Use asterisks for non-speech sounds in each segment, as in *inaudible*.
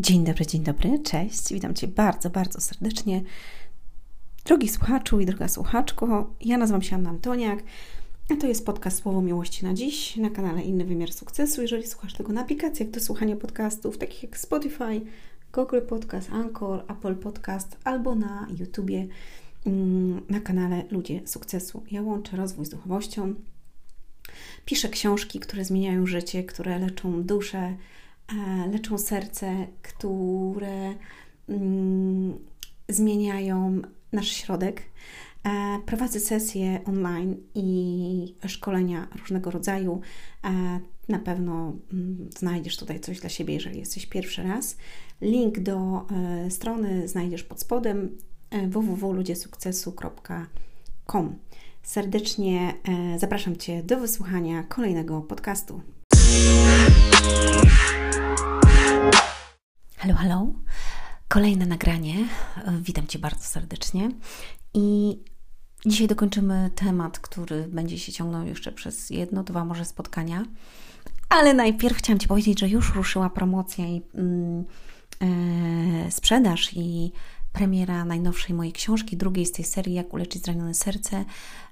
Dzień dobry, dzień dobry, cześć. Witam Cię bardzo, bardzo serdecznie. Drogi słuchaczu i droga słuchaczko, ja nazywam się Anna Antoniak, a to jest podcast Słowo Miłości na dziś na kanale Inny Wymiar Sukcesu. Jeżeli słuchasz tego na aplikacjach do słuchania podcastów, takich jak Spotify, Google Podcast, Anchor, Apple Podcast albo na YouTubie mm, na kanale Ludzie Sukcesu. Ja łączę rozwój z duchowością, piszę książki, które zmieniają życie, które leczą duszę, leczą serce, które mm, zmieniają nasz środek. E, prowadzę sesje online i szkolenia różnego rodzaju. E, na pewno mm, znajdziesz tutaj coś dla siebie, jeżeli jesteś pierwszy raz. Link do strony znajdziesz pod spodem www.ludziesukcesu.com. Serdecznie zapraszam Cię do wysłuchania kolejnego podcastu. Halo, halo. Kolejne nagranie. Witam Cię bardzo serdecznie. I dzisiaj dokończymy temat, który będzie się ciągnął jeszcze przez jedno, dwa może spotkania. Ale najpierw chciałam Ci powiedzieć, że już ruszyła promocja i e, sprzedaż i premiera najnowszej mojej książki, drugiej z tej serii Jak uleczyć zranione serce.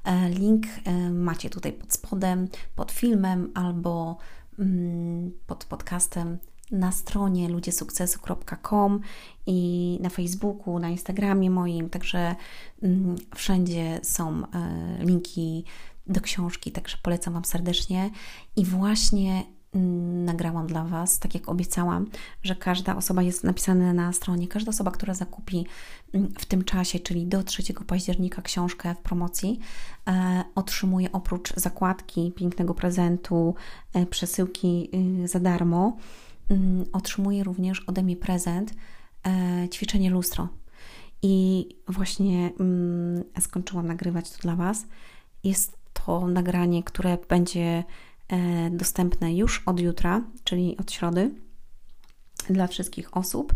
E, link e, macie tutaj pod spodem, pod filmem albo mm, pod podcastem na stronie ludziesukcesu.com i na Facebooku, na Instagramie moim, także mm, wszędzie są e, linki do książki, także polecam Wam serdecznie. I właśnie mm, nagrałam dla Was, tak jak obiecałam, że każda osoba jest napisana na stronie, każda osoba, która zakupi mm, w tym czasie, czyli do 3 października książkę w promocji, e, otrzymuje oprócz zakładki, pięknego prezentu, e, przesyłki y, za darmo Mm, otrzymuję również ode mnie prezent e, ćwiczenie lustro. I właśnie mm, skończyłam nagrywać to dla Was. Jest to nagranie, które będzie e, dostępne już od jutra, czyli od środy, dla wszystkich osób.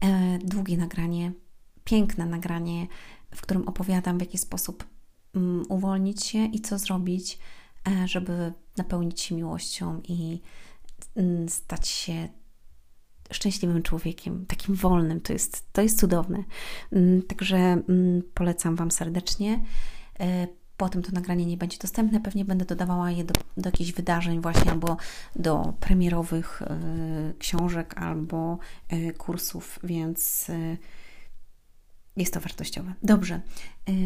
E, długie nagranie, piękne nagranie, w którym opowiadam, w jaki sposób mm, uwolnić się i co zrobić, żeby napełnić się miłością i stać się szczęśliwym człowiekiem, takim wolnym. To jest, to jest cudowne. Mm, także mm, polecam Wam serdecznie. E, potem to nagranie nie będzie dostępne. Pewnie będę dodawała je do, do jakichś wydarzeń, właśnie albo do premierowych y, książek, albo y, kursów, więc jest to wartościowe. Dobrze,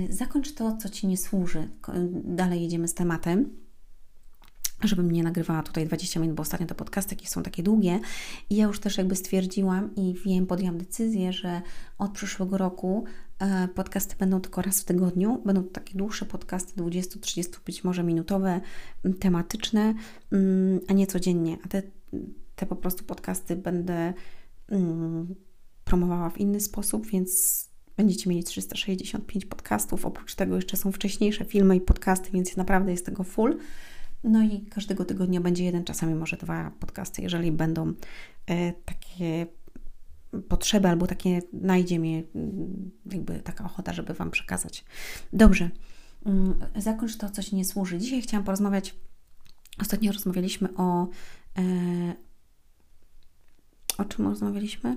zakończ to, co Ci nie służy. Dalej jedziemy z tematem żebym nie nagrywała tutaj 20 minut, bo ostatnio te podcasty jakieś są takie długie. I ja już też jakby stwierdziłam i wiem, podjęłam decyzję, że od przyszłego roku e, podcasty będą tylko raz w tygodniu. Będą to takie dłuższe podcasty, 20-30 być może minutowe, tematyczne, a nie codziennie. A te, te po prostu podcasty będę promowała w inny sposób, więc będziecie mieli 365 podcastów. Oprócz tego jeszcze są wcześniejsze filmy i podcasty, więc naprawdę jest tego full. No i każdego tygodnia będzie jeden, czasami może dwa podcasty, jeżeli będą e, takie potrzeby albo takie najdzie mnie mm, jakby taka ochota, żeby Wam przekazać. Dobrze, mm, zakończ to, co Ci nie służy. Dzisiaj chciałam porozmawiać, ostatnio rozmawialiśmy o e, o czym rozmawialiśmy?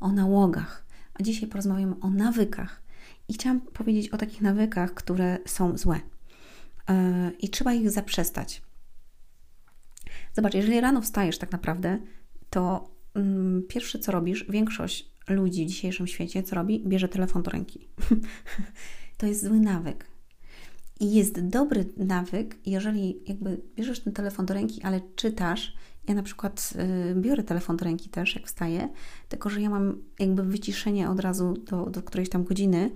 O nałogach. A dzisiaj porozmawiamy o nawykach. I chciałam powiedzieć o takich nawykach, które są złe. E, i trzeba ich zaprzestać. Zobacz, jeżeli rano wstajesz tak naprawdę, to mm, pierwsze co robisz, większość ludzi w dzisiejszym świecie, co robi? Bierze telefon do ręki. *laughs* to jest zły nawyk. I jest dobry nawyk, jeżeli jakby bierzesz ten telefon do ręki, ale czytasz. Ja na przykład y, biorę telefon do ręki też, jak wstaję, tylko że ja mam jakby wyciszenie od razu do, do którejś tam godziny,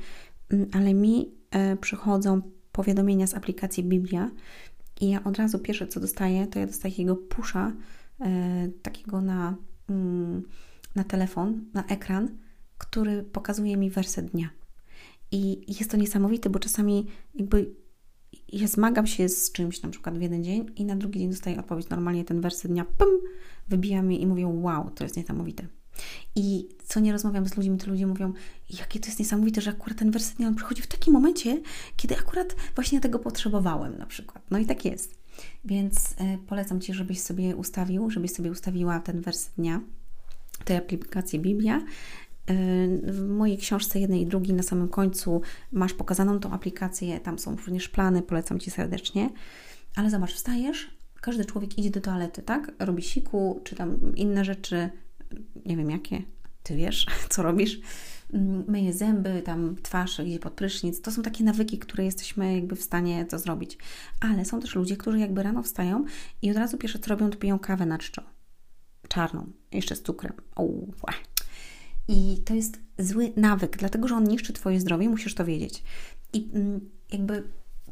y, ale mi y, przychodzą powiadomienia z aplikacji Biblia i ja od razu pierwsze co dostaję, to ja dostaję takiego pusza, e, takiego na, mm, na telefon, na ekran, który pokazuje mi werset dnia. I jest to niesamowite, bo czasami jakby ja zmagam się z czymś na przykład w jeden dzień i na drugi dzień dostaję odpowiedź. Normalnie ten werset dnia pum, wybija i mówią wow, to jest niesamowite. I co nie rozmawiam z ludźmi, to ludzie mówią, jakie to jest niesamowite, że akurat ten werset on przychodzi w takim momencie, kiedy akurat właśnie tego potrzebowałem na przykład. No i tak jest. Więc y, polecam Ci, żebyś sobie ustawił, żebyś sobie ustawiła ten werset dnia tej aplikacji Biblia. W mojej książce jednej i drugiej na samym końcu masz pokazaną tą aplikację, tam są również plany, polecam Ci serdecznie. Ale zobacz, wstajesz, każdy człowiek idzie do toalety, tak? Robi siku, czy tam inne rzeczy, nie wiem jakie, Ty wiesz, *laughs* co robisz. Mm, myje zęby, tam twarz idzie pod prysznic. To są takie nawyki, które jesteśmy jakby w stanie to zrobić. Ale są też ludzie, którzy jakby rano wstają i od razu pierwsze co robią, to piją kawę na czczo. Czarną, jeszcze z cukrem. I to jest zły nawyk, dlatego że on niszczy Twoje zdrowie, musisz to wiedzieć. I mm, jakby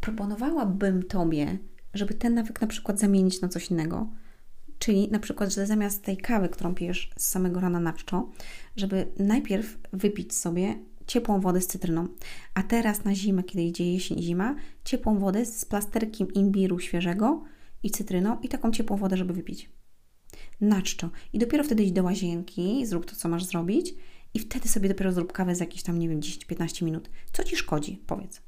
proponowałabym Tobie, żeby ten nawyk na przykład zamienić na coś innego. Czyli na przykład, że zamiast tej kawy, którą pijesz z samego rana na czczo, żeby najpierw wypić sobie ciepłą wodę z cytryną, a teraz na zimę, kiedy idzie jesień i zima, ciepłą wodę z plasterkiem imbiru świeżego i cytryną i taką ciepłą wodę, żeby wypić. Na czczo. I dopiero wtedy idź do łazienki, zrób to, co masz zrobić i wtedy sobie dopiero zrób kawę za jakieś tam, nie wiem, 10-15 minut. Co Ci szkodzi? Powiedz.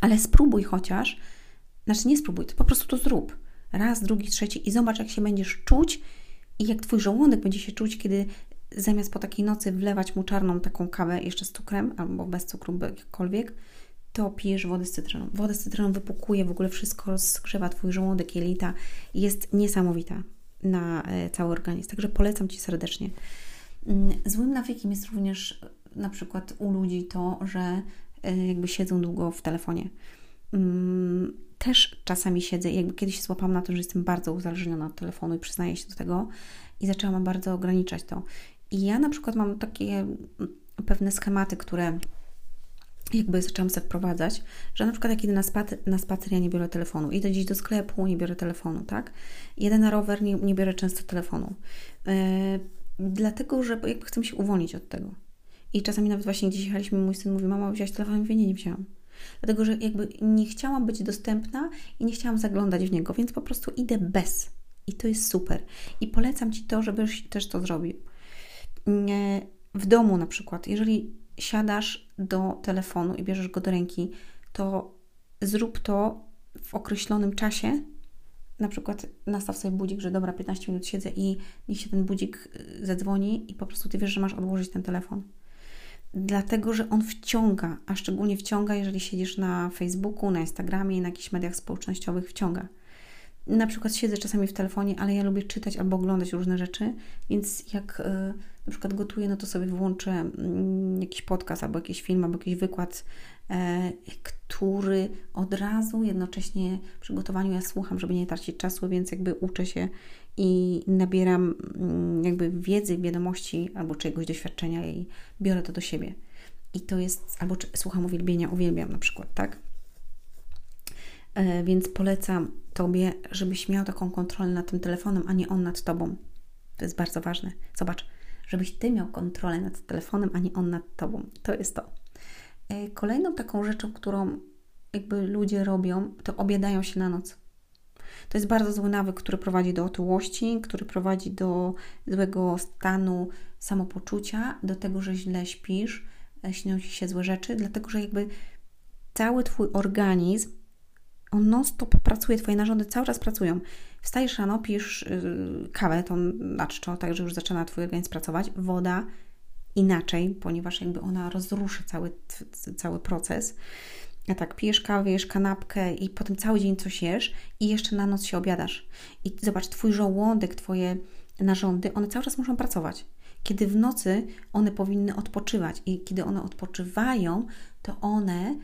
Ale spróbuj chociaż, znaczy nie spróbuj, to po prostu to zrób raz, drugi, trzeci i zobacz, jak się będziesz czuć i jak Twój żołądek będzie się czuć, kiedy zamiast po takiej nocy wlewać mu czarną taką kawę jeszcze z cukrem albo bez cukru, jakkolwiek, to pijesz wodę z cytryną. Woda z cytryną wypukuje w ogóle wszystko, rozgrzewa Twój żołądek, jelita. Jest niesamowita na e, cały organizm. Także polecam Ci serdecznie. Mm, złym nawykiem jest również na przykład u ludzi to, że e, jakby siedzą długo w telefonie. Też czasami siedzę jakby kiedyś się złapałam na to, że jestem bardzo uzależniona od telefonu i przyznaję się do tego i zaczęłam bardzo ograniczać to. I ja na przykład mam takie pewne schematy, które jakby zaczęłam sobie wprowadzać, że na przykład jak idę na spacer, na spacer ja nie biorę telefonu, idę gdzieś do sklepu, nie biorę telefonu, tak? Jedę na rower, nie, nie biorę często telefonu. Yy, dlatego, że jakby chcę się uwolnić od tego. I czasami nawet właśnie gdzieś jechaliśmy, mój syn mówi, mama, wziąłeś telefon? Ja mówię, nie, nie. Dlatego, że jakby nie chciałam być dostępna i nie chciałam zaglądać w niego, więc po prostu idę bez. I to jest super. I polecam Ci to, żebyś też to zrobił. W domu na przykład, jeżeli siadasz do telefonu i bierzesz go do ręki, to zrób to w określonym czasie. Na przykład nastaw sobie budzik, że dobra, 15 minut siedzę i niech się ten budzik y, zadzwoni i po prostu Ty wiesz, że masz odłożyć ten telefon dlatego że on wciąga, a szczególnie wciąga, jeżeli siedzisz na Facebooku, na Instagramie, na jakichś mediach społecznościowych, wciąga. Na przykład siedzę czasami w telefonie, ale ja lubię czytać albo oglądać różne rzeczy, więc jak y, na przykład gotuję, no to sobie włączę y, jakiś podcast albo jakiś film, albo jakiś wykład, y, który od razu jednocześnie w przygotowaniu ja słucham, żeby nie tracić czasu, więc jakby uczę się i nabieram mm, jakby wiedzy, wiadomości albo czegoś doświadczenia i biorę to do siebie. I to jest, albo słucham uwielbienia, uwielbiam na przykład, tak? E, więc polecam Tobie, żebyś miał taką kontrolę nad tym telefonem, a nie on nad Tobą. To jest bardzo ważne. Zobacz, żebyś Ty miał kontrolę nad telefonem, a nie on nad Tobą. To jest to. E, kolejną taką rzeczą, którą jakby ludzie robią, to obiadają się na noc. To jest bardzo zły nawyk, który prowadzi do otyłości, który prowadzi do złego stanu samopoczucia, do tego, że źle śpisz, e, śnią ci się złe rzeczy, dlatego że jakby cały Twój organizm, on non-stop pracuje, Twoje narządy cały czas pracują. Wstajesz rano, pijesz yy, kawę, tą na czczo, tak, że już zaczyna Twój organizm pracować, woda inaczej, ponieważ jakby ona rozruszy cały, cały proces. A tak, pijesz kawę, jesz kanapkę i potem cały dzień coś jesz i jeszcze na noc się obiadasz. I zobacz, Twój żołądek, Twoje narządy, one cały czas muszą pracować. Kiedy w nocy one powinny odpoczywać i kiedy one odpoczywają, to one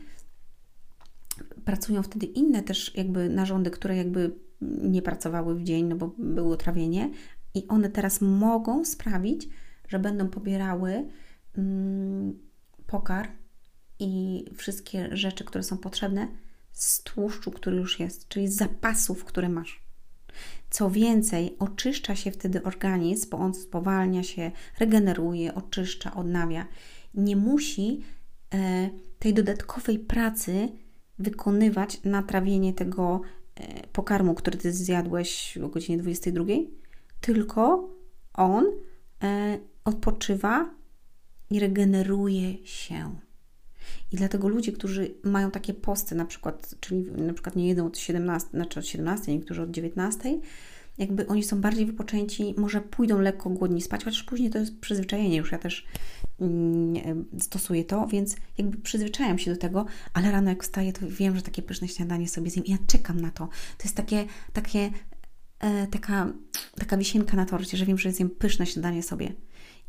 pracują wtedy inne też jakby narządy, które jakby nie pracowały w dzień, no bo było trawienie i one teraz mogą sprawić, że będą pobierały mm, pokar i wszystkie rzeczy, które są potrzebne z tłuszczu, który już jest, czyli z zapasów, które masz. Co więcej, oczyszcza się wtedy organizm, bo on spowalnia się, regeneruje, oczyszcza, odnawia. Nie musi e, tej dodatkowej pracy wykonywać na trawienie tego e, pokarmu, który ty zjadłeś o godzinie 22, tylko on e, odpoczywa i regeneruje się. I dlatego ludzie, którzy mają takie posty na przykład, czyli na przykład nie jedzą od 17, znaczy od 17, niektórzy od 19, jakby oni są bardziej wypoczęci, może pójdą lekko głodni spać, chociaż później to jest przyzwyczajenie, już ja też mm, stosuję to, więc jakby przyzwyczajam się do tego, ale rano jak wstaję, to wiem, że takie pyszne śniadanie sobie zjem i ja czekam na to. To jest takie, takie e, taka, taka wisienka na torcie, że wiem, że zjem pyszne śniadanie sobie.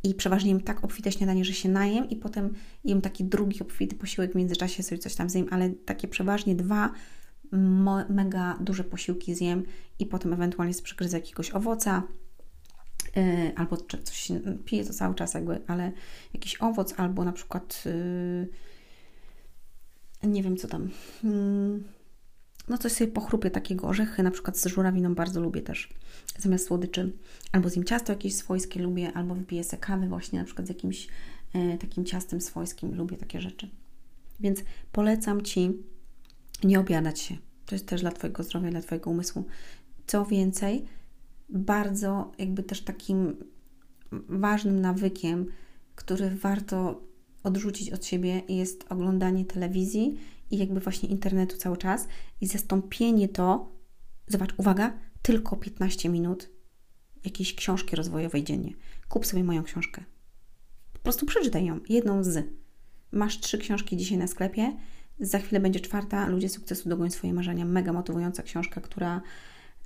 I przeważnie jem tak obfite śniadanie, że się najem i potem jem taki drugi obfity posiłek w międzyczasie sobie coś tam zjem, ale takie przeważnie dwa mega duże posiłki zjem i potem ewentualnie przygryzę jakiegoś owoca, yy, albo coś, piję to cały czas jakby, ale jakiś owoc, albo na przykład yy, nie wiem co tam, yy, no coś sobie pochrupię takiego orzechy, na przykład z żurawiną bardzo lubię też, zamiast słodyczy, albo zjem ciasto jakieś swojskie lubię, albo wypiję sobie kawy właśnie na przykład z jakimś yy, takim ciastem swojskim, lubię takie rzeczy. Więc polecam Ci nie obiadać się. To jest też dla Twojego zdrowia, dla Twojego umysłu. Co więcej, bardzo jakby też takim ważnym nawykiem, który warto odrzucić od siebie, jest oglądanie telewizji i jakby właśnie internetu cały czas i zastąpienie to, zobacz, uwaga, tylko 15 minut jakiejś książki rozwojowej dziennie. Kup sobie moją książkę. Po prostu przeczytaj ją, jedną z. Masz trzy książki dzisiaj na sklepie, za chwilę będzie czwarta. Ludzie sukcesu dogoń swoje marzenia. Mega motywująca książka, która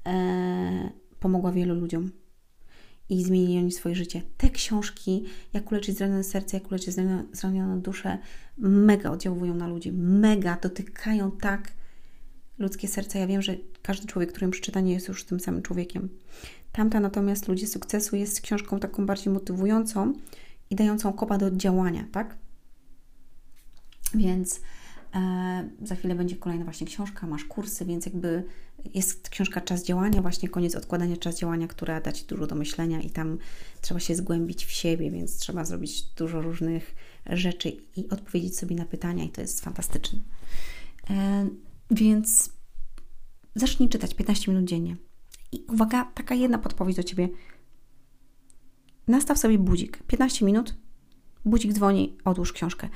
e, pomogła wielu ludziom i zmienili oni swoje życie. Te książki, jak uleczyć zranione serce, jak uleczyć zranioną duszę, mega oddziałują na ludzi, mega dotykają tak ludzkie serce. Ja wiem, że każdy człowiek, którym przeczyta, nie jest już tym samym człowiekiem. Tamta natomiast Ludzie Sukcesu jest książką taką bardziej motywującą i dającą kopa do działania, tak? Więc za chwilę będzie kolejna właśnie książka, masz kursy, więc jakby jest książka Czas działania, właśnie koniec odkładania czas działania, która da Ci dużo do myślenia i tam trzeba się zgłębić w siebie, więc trzeba zrobić dużo różnych rzeczy i odpowiedzieć sobie na pytania i to jest fantastyczne. E, więc zacznij czytać 15 minut dziennie. I uwaga, taka jedna podpowiedź do Ciebie. Nastaw sobie budzik. 15 minut, budzik dzwoni, odłóż książkę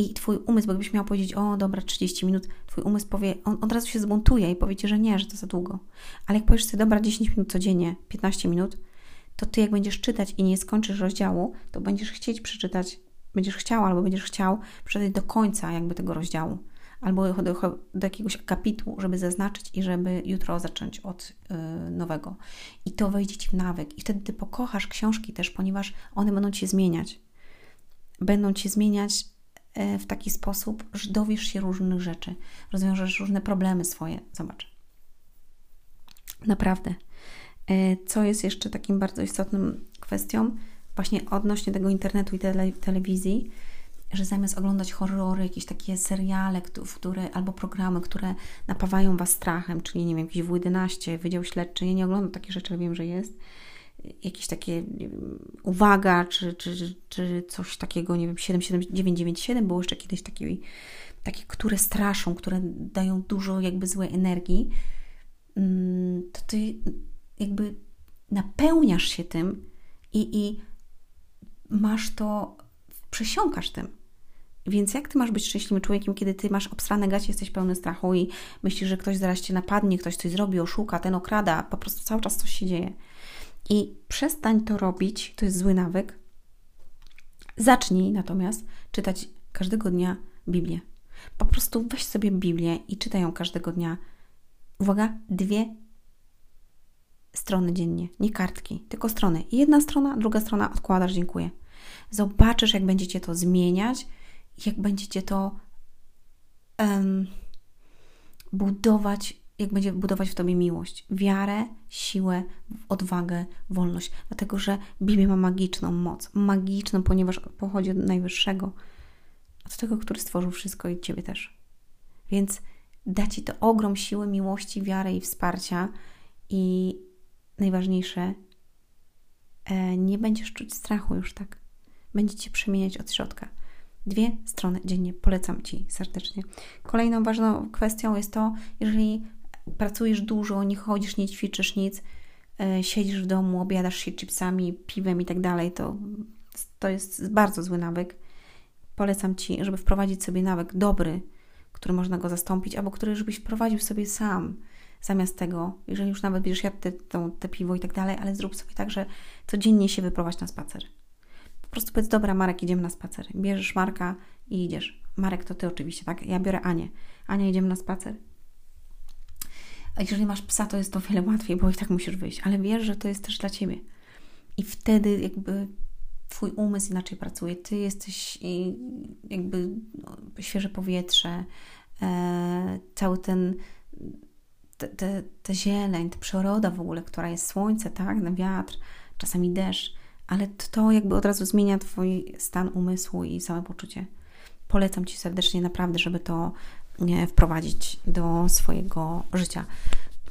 i Twój umysł, bo jakbyś miał powiedzieć, o dobra, 30 minut, Twój umysł powie, on od razu się zbuntuje i powie Ci, że nie, że to za długo. Ale jak powiesz sobie, dobra, 10 minut codziennie, 15 minut, to Ty jak będziesz czytać i nie skończysz rozdziału, to będziesz chcieć przeczytać, będziesz chciał albo będziesz chciał przeczytać do końca jakby tego rozdziału. Albo do, do jakiegoś akapitu, żeby zaznaczyć i żeby jutro zacząć od yy, nowego. I to wejdzie Ci w nawyk. I wtedy Ty pokochasz książki też, ponieważ one będą Cię zmieniać. Będą Cię zmieniać w taki sposób, że dowiesz się różnych rzeczy, rozwiążesz różne problemy swoje. Zobacz. Naprawdę. E, co jest jeszcze takim bardzo istotną kwestią, właśnie odnośnie tego internetu i tele, telewizji, że zamiast oglądać horrory, jakieś takie seriale, które, albo programy, które napawają Was strachem, czyli nie wiem, jakiś W11, Wydział Śledczy, ja nie oglądam takich rzeczy, ale wiem, że jest, jakieś takie wiem, uwaga, czy, czy, czy coś takiego, nie wiem, 77997 było jeszcze kiedyś takie, takie, które straszą, które dają dużo jakby złej energii, mm, to ty jakby napełniasz się tym i, i masz to, przesiąkasz tym. Więc jak ty masz być szczęśliwym człowiekiem, kiedy ty masz obstrane gacie, jesteś pełny strachu i myślisz, że ktoś zaraz cię napadnie, ktoś coś zrobi, oszuka, ten okrada, po prostu cały czas coś się dzieje. I przestań to robić, to jest zły nawyk. Zacznij natomiast czytać każdego dnia Biblię. Po prostu weź sobie Biblię i czytaj ją każdego dnia. Uwaga, dwie strony dziennie, nie kartki, tylko strony. Jedna strona, druga strona, odkładasz, dziękuję. Zobaczysz, jak będziecie to zmieniać, jak będziecie to um, budować jak będzie budować w tobie miłość, wiarę, siłę, odwagę, wolność. Dlatego, że Biblia ma magiczną moc. Magiczną, ponieważ pochodzi od Najwyższego, od tego, który stworzył wszystko i ciebie też. Więc da ci to ogrom siły, miłości, wiary i wsparcia. I najważniejsze, e, nie będziesz czuć strachu już tak. Będzie cię przemieniać od środka. Dwie strony dziennie polecam Ci serdecznie. Kolejną ważną kwestią jest to, jeżeli pracujesz dużo, nie chodzisz, nie ćwiczysz nic, e, siedzisz w domu, obiadasz się chipsami, piwem i tak dalej, to, to jest bardzo zły nawyk. Polecam Ci, żeby wprowadzić sobie nawyk dobry, który można go zastąpić, albo który żebyś wprowadził sobie sam. zamiast tego, jeżeli już nawet bierzesz ja te, te, te piwo i tak dalej, ale zrób sobie tak, że codziennie się wyprowadź na spacer. Po prostu powiedz, dobra Marek, idziemy na spacer. Bierzesz Marka i idziesz. Marek to Ty oczywiście, tak? Ja biorę Anię. Ania, idziemy na spacer. A jeżeli masz psa, to jest to wiele łatwiej, bo i tak musisz wyjść, ale wiesz, że to jest też dla Ciebie. I wtedy jakby Twój umysł inaczej pracuje. Ty jesteś jakby no, świeże powietrze, e, cały ten te, te, te zieleń, ta przyroda w ogóle, która jest słońce, tak, na wiatr, czasami deszcz, ale to jakby od razu zmienia Twój stan umysłu i samopoczucie. Polecam Ci serdecznie naprawdę, żeby to wprowadzić do swojego życia.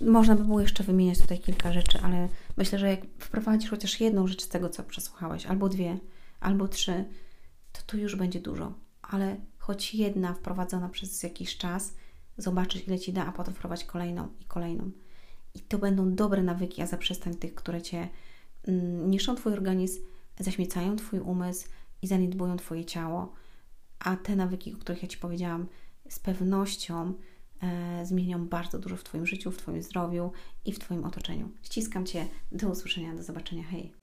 Można by było jeszcze wymieniać tutaj kilka rzeczy, ale myślę, że jak wprowadzisz chociaż jedną rzecz z tego, co przesłuchałeś, albo dwie, albo trzy, to tu już będzie dużo. Ale choć jedna wprowadzona przez jakiś czas, zobaczysz, ile ci da, a potem wprowadź kolejną i kolejną. I to będą dobre nawyki, a zaprzestań tych, które cię mm, niszczą Twój organizm, zaśmiecają Twój umysł i zaniedbują Twoje ciało. A te nawyki, o których ja Ci powiedziałam, z pewnością e, zmienią bardzo dużo w Twoim życiu, w Twoim zdrowiu i w Twoim otoczeniu. Ściskam Cię. Do usłyszenia, do zobaczenia. Hej!